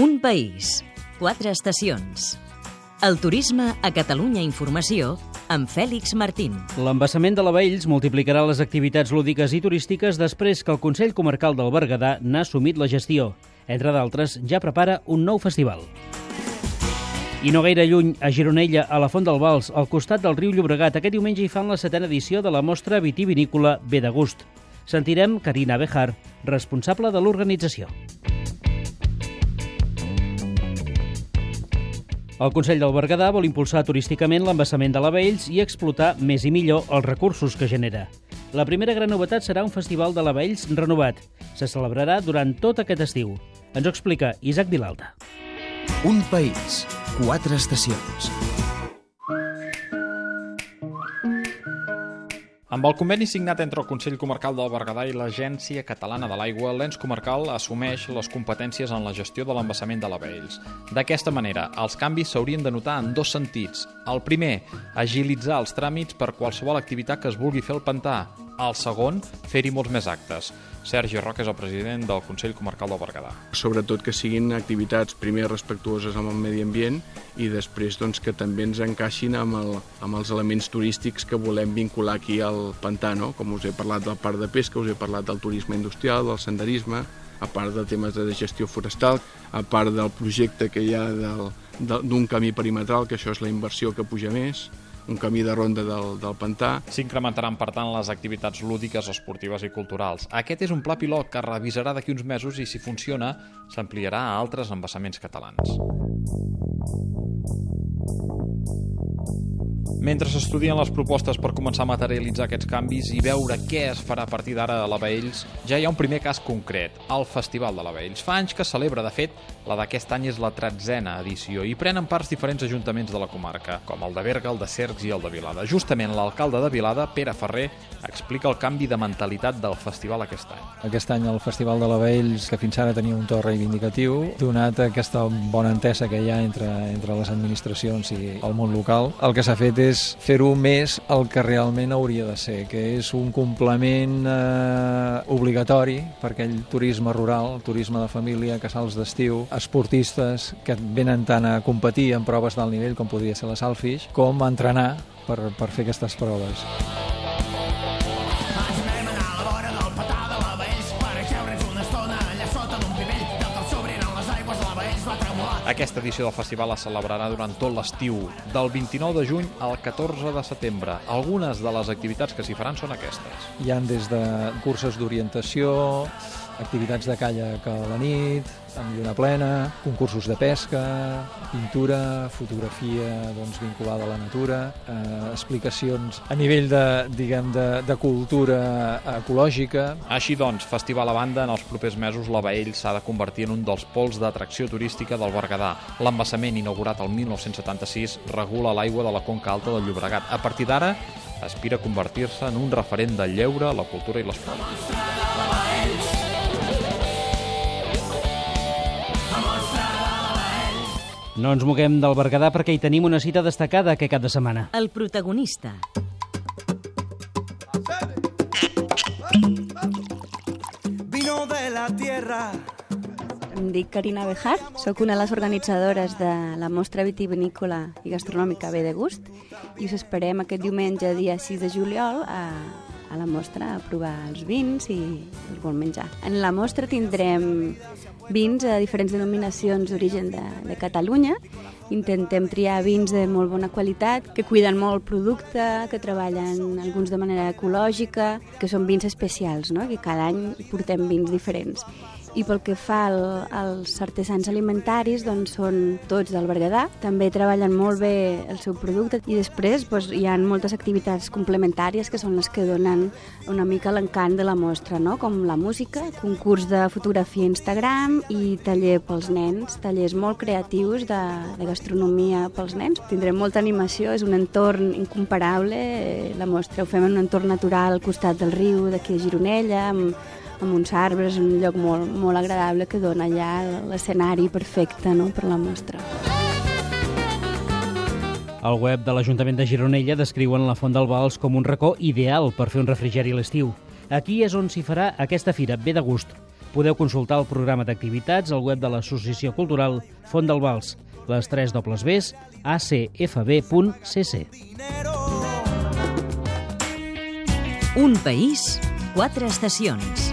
Un país, quatre estacions. El turisme a Catalunya Informació amb Fèlix Martín. L'embassament de la Baells multiplicarà les activitats lúdiques i turístiques després que el Consell Comarcal del Berguedà n'ha assumit la gestió. Entre d'altres, ja prepara un nou festival. I no gaire lluny, a Gironella, a la Font del Vals, al costat del riu Llobregat, aquest diumenge hi fan la setena edició de la mostra vitivinícola Ve de Gust. Sentirem Carina Bejar, responsable de l'organització. El Consell del Berguedà vol impulsar turísticament l'embassament de la Vells i explotar més i millor els recursos que genera. La primera gran novetat serà un festival de la Vells renovat. Se celebrarà durant tot aquest estiu. Ens ho explica Isaac Vilalta. Un país, quatre estacions. Amb el conveni signat entre el Consell Comarcal del Berguedà i l'Agència Catalana de l'Aigua, l'ens comarcal assumeix les competències en la gestió de l'embassament de la Vells. D'aquesta manera, els canvis s'haurien de notar en dos sentits. El primer, agilitzar els tràmits per qualsevol activitat que es vulgui fer al pantà. El segon, fer-hi molts més actes. Sergi Roca és el president del Consell Comarcal del Berguedà. Sobretot que siguin activitats primer respectuoses amb el medi ambient i després doncs, que també ens encaixin amb, el, amb els elements turístics que volem vincular aquí al pantà, no? com us he parlat del parc de pesca, us he parlat del turisme industrial, del senderisme, a part de temes de gestió forestal, a part del projecte que hi ha d'un camí perimetral, que això és la inversió que puja més, un camí de ronda del, del pantà. S'incrementaran, per tant, les activitats lúdiques, esportives i culturals. Aquest és un pla pilot que revisarà d'aquí uns mesos i, si funciona, s'ampliarà a altres embassaments catalans. Mentre s'estudien les propostes per començar a materialitzar aquests canvis i veure què es farà a partir d'ara a la Baells, ja hi ha un primer cas concret, el Festival de la Baells. Fa anys que celebra, de fet, la d'aquest any és la tretzena edició i prenen parts diferents ajuntaments de la comarca, com el de Berga, el de Cercs i el de Vilada. Justament l'alcalde de Vilada, Pere Ferrer, explica el canvi de mentalitat del festival aquest any. Aquest any el Festival de la Baells, que fins ara tenia un to reivindicatiu, donat aquesta bona entesa que hi ha entre, entre les administracions i el món local, el que s'ha fet és és fer-ho més el que realment hauria de ser, que és un complement eh, obligatori per aquell turisme rural, turisme de família, casals d'estiu, esportistes que venen tant a competir en proves d'alt nivell com podria ser la Salfish, com a entrenar per, per fer aquestes proves. Aquesta edició del festival es celebrarà durant tot l'estiu, del 29 de juny al 14 de setembre. Algunes de les activitats que s'hi faran són aquestes. Hi han des de curses d'orientació, activitats de calla que a la nit, amb lluna plena, concursos de pesca, pintura, fotografia doncs, vinculada a la natura, eh, explicacions a nivell de, diguem, de, de cultura ecològica. Així doncs, festival a banda, en els propers mesos la Baell s'ha de convertir en un dels pols d'atracció turística del Berguedà. L'embassament, inaugurat el 1976, regula l'aigua de la conca alta del Llobregat. A partir d'ara, aspira a convertir-se en un referent del lleure, la cultura i l'esport. No ens moguem del Berguedà perquè hi tenim una cita destacada aquest cap de setmana. El protagonista. Vino de la tierra. Em dic Carina Bejar, sóc una de les organitzadores de la mostra vitivinícola i gastronòmica Bé de Gust i us esperem aquest diumenge, dia 6 de juliol, a, a la mostra a provar els vins i el bon menjar. En la mostra tindrem vins a diferents denominacions d'origen de, de Catalunya. Intentem triar vins de molt bona qualitat, que cuiden molt el producte, que treballen alguns de manera ecològica, que són vins especials, no? que cada any portem vins diferents. I pel que fa al, als artesans alimentaris, doncs són tots del Berguedà. També treballen molt bé el seu producte i després doncs, hi ha moltes activitats complementàries que són les que donen una mica l'encant de la mostra, no? com la música, concurs de fotografia Instagram i taller pels nens, tallers molt creatius de, de gastronomia pels nens. Tindrem molta animació, és un entorn incomparable. La mostra ho fem en un entorn natural al costat del riu d'aquí a Gironella, amb amb uns arbres, un lloc molt, molt agradable que dona ja l'escenari perfecte no?, per la mostra. Al web de l'Ajuntament de Gironella descriuen la Font del Vals com un racó ideal per fer un refrigeri a l'estiu. Aquí és on s'hi farà aquesta fira, bé de gust. Podeu consultar el programa d'activitats al web de l'Associació Cultural Font del Vals, les 3 dobles Bs, acfb.cc. Un país, quatre estacions